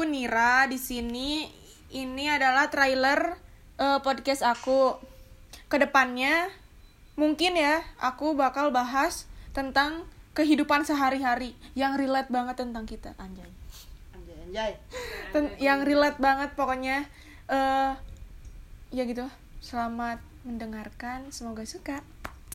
aku Nira di sini. Ini adalah trailer uh, podcast aku. Ke depannya mungkin ya aku bakal bahas tentang kehidupan sehari-hari yang relate banget tentang kita anjay. Anjay, anjay. Ten- yang relate banget pokoknya Uh, ya gitu. Selamat mendengarkan, semoga suka.